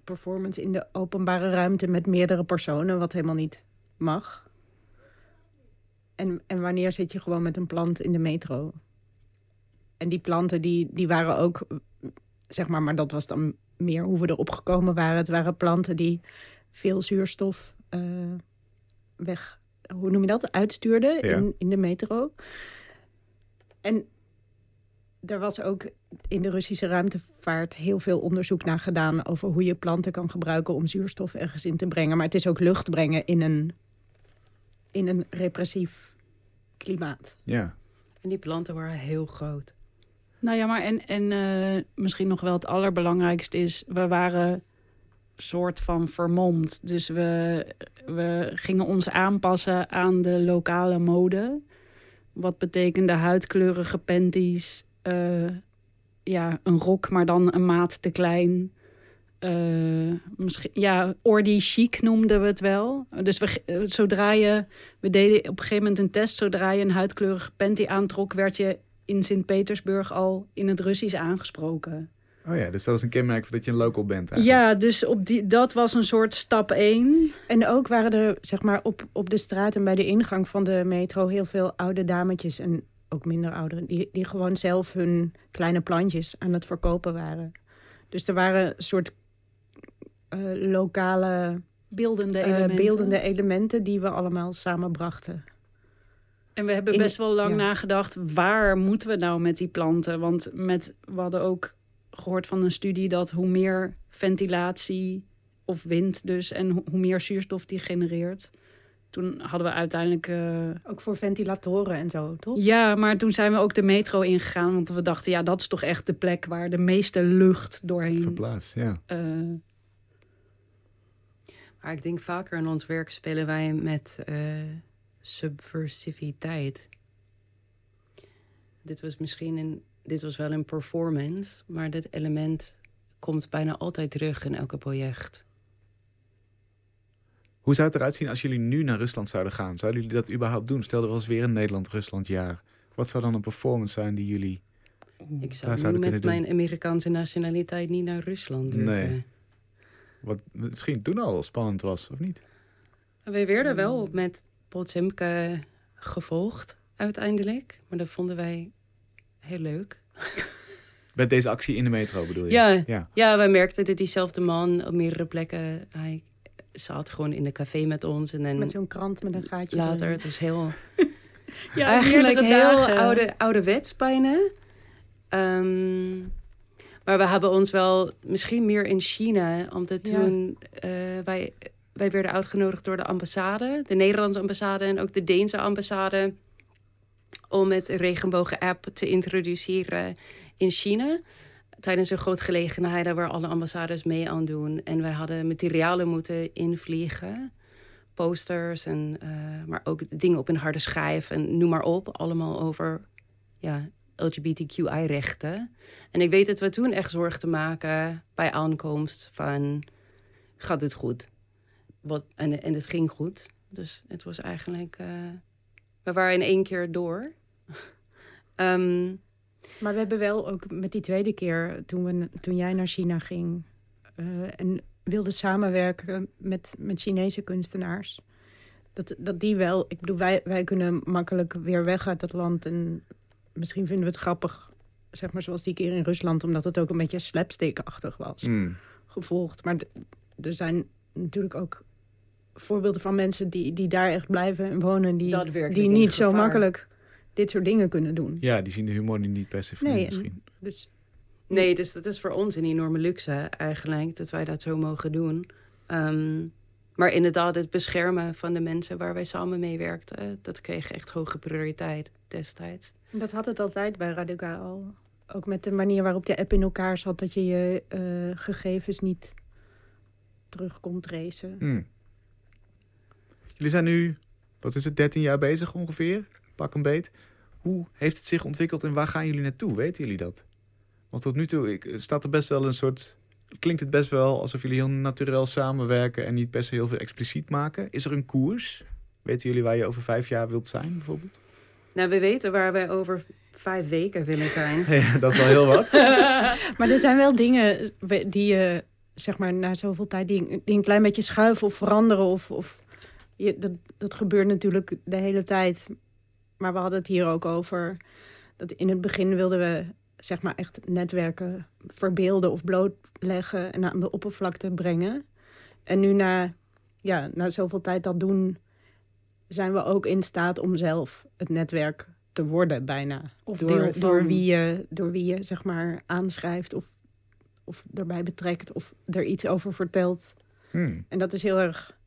performance in de openbare ruimte met meerdere personen, wat helemaal niet mag. En, en wanneer zit je gewoon met een plant in de metro? En die planten die, die waren ook, zeg maar, maar dat was dan meer hoe we erop gekomen waren. Het waren planten die veel zuurstof eh, weg, hoe noem je dat, uitstuurden Ja. in, in de metro. En er was ook in de Russische ruimtevaart heel veel onderzoek naar gedaan over hoe je planten kan gebruiken om zuurstof ergens in te brengen. Maar het is ook lucht brengen in een, in een repressief klimaat. Ja, En die planten waren heel groot. Nou ja, maar en, en eh, misschien nog wel het allerbelangrijkste is... we waren soort van vermomd. Dus we, we gingen ons aanpassen aan de lokale mode. Wat betekende huidkleurige panties. eh, ja, een rok, maar dan een maat te klein. Eh, misschien, ja, ordi chic noemden we het wel. Dus we, zodra je... We deden op een gegeven moment een test. Zodra je een huidkleurige panty aantrok... werd je in Sint-Petersburg al in het Russisch aangesproken. oh ja, dus dat is een kenmerk dat je een local bent eigenlijk. Ja, dus op die, dat was een soort stap één. En ook waren er zeg maar, op, op de straat en bij de ingang van de metro heel veel oude dametjes en ook minder ouderen, die, die gewoon zelf hun kleine plantjes aan het verkopen waren. Dus er waren een soort eh, lokale Beeldende eh, elementen. beeldende elementen die we allemaal samenbrachten. En we hebben best wel lang ja. nagedacht... waar moeten we nou met die planten? Want met, we hadden ook gehoord van een studie... dat hoe meer ventilatie of wind dus... en ho- hoe meer zuurstof die genereert... Toen hadden we uiteindelijk... eh, Ook voor ventilatoren en zo, toch? Ja, maar toen zijn we ook de metro ingegaan. Want we dachten, ja, dat is toch echt de plek waar de meeste lucht doorheen. Verplaatst, ja. eh, Maar ik denk vaker in ons werk spelen wij met eh, subversiviteit. Dit was misschien een, dit was wel een performance, maar dit element komt bijna altijd terug in elke project. Hoe zou het eruit zien als jullie nu naar Rusland zouden gaan? Zouden jullie dat überhaupt doen? Stel er was weer een Nederland-Rusland jaar. Wat zou dan een performance zijn die jullie... Ik zou nu met doen. mijn Amerikaanse nationaliteit niet naar Rusland durven. Nee. Wat misschien toen al spannend was, of niet? Wij werden wel met Potsemke gevolgd uiteindelijk, maar dat vonden wij heel leuk. Met deze actie in de metro bedoel je? Ja, Ja. Ja, wij merkten dat diezelfde man op meerdere plekken... Hij zat gewoon in de café met ons. En dan Met zo'n krant met een gaatje. later, erin. het was heel... ja, eigenlijk heel dagen. oude, ouderwets bijna. Ehm, maar we hebben ons wel misschien meer in China... omdat Ja. toen eh, wij, wij werden uitgenodigd door de ambassade... de Nederlandse ambassade en ook de Deense ambassade... om het regenbogen-app te introduceren in China tijdens een groot gelegenheid waar alle ambassades mee aan doen. En wij hadden materialen moeten invliegen. Posters, en, eh, maar ook dingen op een harde schijf en noem maar op. Allemaal over ja, LGBTQI-rechten. En ik weet dat we toen echt zorgden maken bij aankomst van... gaat het goed? Wat, en, en het ging goed. Dus het was eigenlijk... eh, we waren in één keer door. Ehm, Maar we hebben wel ook met die tweede keer, toen, we, toen jij naar China ging... eh, en wilde samenwerken met, met Chinese kunstenaars... Dat, dat die wel... Ik bedoel, wij, wij kunnen makkelijk weer weg uit het land. En misschien vinden we het grappig, zeg maar zoals die keer in Rusland... omdat het ook een beetje slapstick-achtig was. Mm. gevolgd. Maar er zijn natuurlijk ook voorbeelden van mensen die, die daar echt blijven en wonen. Die, die niet zo makkelijk dit soort dingen kunnen doen. Ja, die zien de humor niet per se van Nee, misschien. Dus Nee, dus dat is voor ons een enorme luxe eigenlijk, dat wij dat zo mogen doen. Ehm, maar inderdaad, het beschermen van de mensen waar wij samen mee werkten, dat kreeg echt hoge prioriteit destijds. dat had het altijd bij Raduga al. Ook met de manier waarop de app in elkaar zat, dat je je eh, gegevens niet terug kon tracen. Hmm. Jullie zijn nu, wat is het, 13 jaar bezig ongeveer? Pak een beet. Hoe heeft het zich ontwikkeld en waar gaan jullie naartoe? Weten jullie dat? Want tot nu toe ik, staat er best wel een soort. Klinkt het best wel alsof jullie heel natuurlijk samenwerken en niet per se heel veel expliciet maken? Is er een koers? Weten jullie waar je over vijf jaar wilt zijn, bijvoorbeeld? Nou, we weten waar wij over vijf weken willen zijn. Ja, dat is al heel wat. Maar er zijn wel dingen die je, zeg maar, na zoveel tijd, die, die een klein beetje schuiven of veranderen. Of, of je, dat, dat gebeurt natuurlijk de hele tijd. Maar we hadden het hier ook over. Dat in het begin wilden we, zeg maar, echt netwerken verbeelden of blootleggen en aan de oppervlakte brengen. En nu na, ja, na zoveel tijd dat doen, zijn we ook in staat om zelf het netwerk te worden bijna. Of door, deel van. door, wie je, door wie je zeg maar aanschrijft of, of erbij betrekt of er iets over vertelt. Hmm. En dat is heel erg,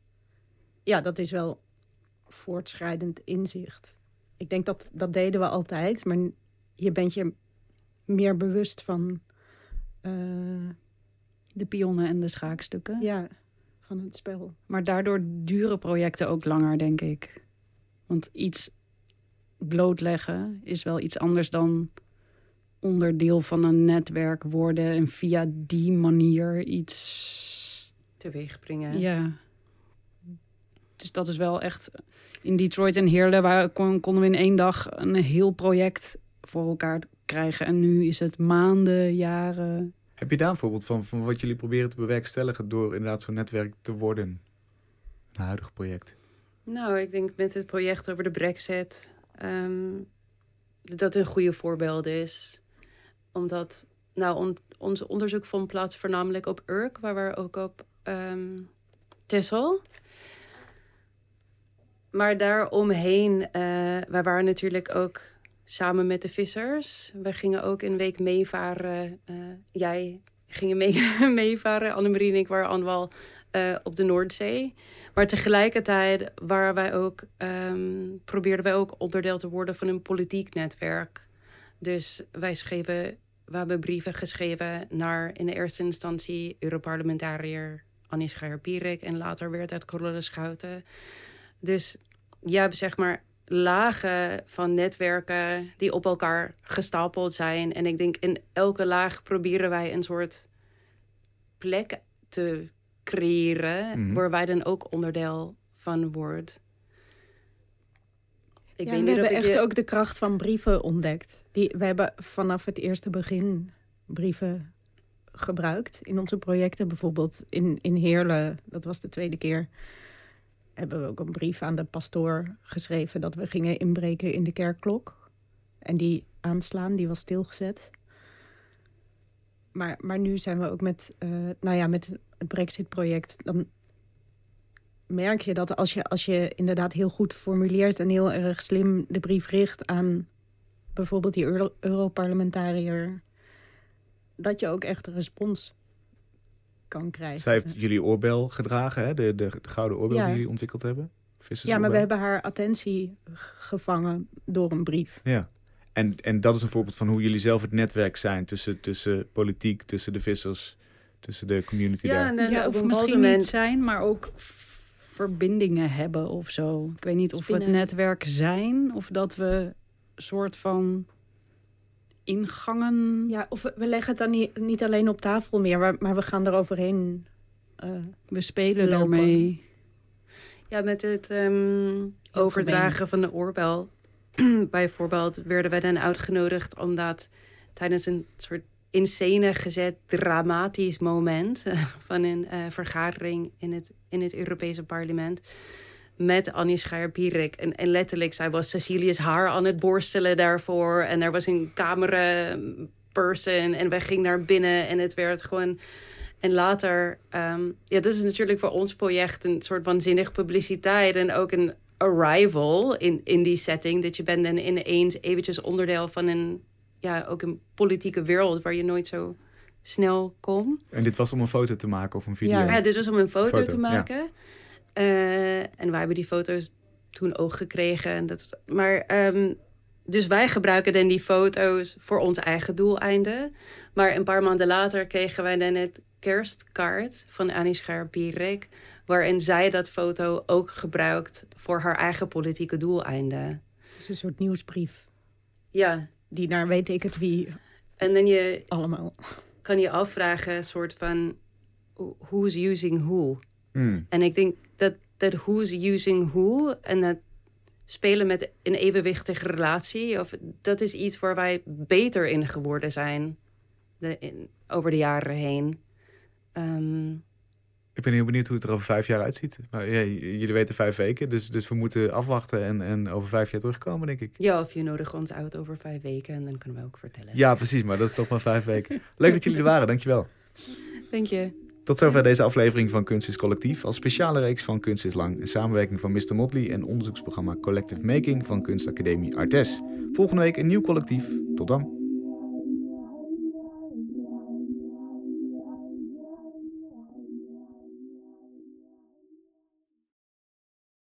ja, dat is wel voortschrijdend inzicht. Ik denk dat dat deden we altijd, maar je bent je meer bewust van, eh, De pionnen en de schaakstukken. ja, van het spel. Maar daardoor duren projecten ook langer, denk ik. Want iets blootleggen is wel iets anders dan onderdeel van een netwerk worden en via die manier iets. Teweeg brengen. Ja. Dus dat is wel echt. In Detroit en Heerlen waar kon, konden we in één dag een heel project voor elkaar krijgen. En nu is het maanden, jaren. Heb je daar een voorbeeld van, van wat jullie proberen te bewerkstelligen door inderdaad zo'n netwerk te worden? Een huidig project. Nou, ik denk met het project over de brexit... ehm, dat dat een goede voorbeeld is. Omdat, nou, on- ons onderzoek vond plaats voornamelijk op Urk... waar we ook op ehm Texel. Maar daaromheen, eh wij waren natuurlijk ook samen met de vissers. We gingen ook een week meevaren. eh, jij ging mee, meevaren, Annemarie en ik waren allemaal eh, op de Noordzee. Maar tegelijkertijd waren wij ook, ehm, probeerden wij ook onderdeel te worden van een politiek netwerk. Dus wij schreven, we hebben brieven geschreven naar in de eerste instantie Europarlementariër Annie Schreier-Pierik en later werd het Corolle Schouten. Dus je hebt zeg maar lagen van netwerken die op elkaar gestapeld zijn. En ik denk in elke laag proberen wij een soort plek te creëren Mhm. waar wij dan ook onderdeel van worden. Ik ja, weet we niet of hebben ik echt je... ook de kracht van brieven ontdekt. Die, we hebben vanaf het eerste begin brieven gebruikt in onze projecten. Bijvoorbeeld in, in Heerlen, dat was de tweede keer, hebben we ook een brief aan de pastoor geschreven dat we gingen inbreken in de kerkklok. En die aanslaan, die was stilgezet. Maar, maar nu zijn we ook met, eh, nou ja, met het Brexit-project. Dan merk je dat als je, als je inderdaad heel goed formuleert en heel erg slim de brief richt aan bijvoorbeeld die Euro- Europarlementariër, dat je ook echt een respons kan krijgen. Zij heeft jullie oorbel gedragen, hè? De, de, de gouden oorbel Ja. die jullie ontwikkeld hebben. ja, maar we hebben haar attentie gevangen door een brief. Ja. En, en dat is een voorbeeld van hoe jullie zelf het netwerk zijn tussen, tussen politiek, tussen de vissers, tussen de community Ja, daar. en dan ja, of misschien moment... niet zijn, maar ook verbindingen hebben of zo. Ik weet niet of we het netwerk zijn of dat we soort van ingangen. Ja, of we, we leggen het dan niet, niet alleen op tafel meer, maar, maar we gaan eroverheen. eh We spelen Lopen. daarmee. Ja, met het ehm, overdragen van de oorbel. Bijvoorbeeld werden wij dan uitgenodigd omdat tijdens een soort in scène gezet dramatisch moment van een eh, vergadering in het, in het Europese parlement met Annie Schreier-Pierik. En, en letterlijk, zij was Cecilia's haar aan het borstelen daarvoor. En er was een cameraperson en wij gingen naar binnen en het werd gewoon... En later, ehm, ja, dat is natuurlijk voor ons project een soort waanzinnig publiciteit. En ook een arrival in, in die setting. Dat je bent dan ineens eventjes onderdeel van een, ja, ook een politieke wereld waar je nooit zo snel komt. En dit was om een foto te maken of een video? Ja. Ja, dit was om een foto, Foto, te ja. Eh, en wij hebben die foto's toen ook gekregen. En dat, maar, ehm, dus wij gebruiken dan die foto's voor ons eigen doeleinden. Maar een paar maanden later kregen wij dan het kerstkaart van Annie Scherpierik... waarin zij dat foto ook gebruikt voor haar eigen politieke doeleinden. Is een soort nieuwsbrief. Ja, Die naar weet ik het wie en dan je allemaal. kan je afvragen, soort van... who- Who's using who? Hmm. En ik denk dat, dat who's using who en dat spelen met een evenwichtige relatie, of, dat is iets waar wij beter in geworden zijn de, in, over de jaren heen. Ehm, Ik ben heel benieuwd hoe het er over vijf jaar uitziet. Maar ja, jullie weten vijf weken, dus, dus we moeten afwachten en, en over vijf jaar terugkomen, denk ik. ja, of je nodigt ons uit over vijf weken en dan kunnen we ook vertellen. Ja, precies, maar dat is toch maar vijf weken. Leuk dat jullie er waren, dankjewel. Denk je? Tot zover deze aflevering van Kunst is Collectief. Als speciale reeks van Kunst is Lang. Een samenwerking van Mr. Motley en onderzoeksprogramma Collective Making van Kunstacademie Artes. Volgende week een nieuw collectief. Tot dan.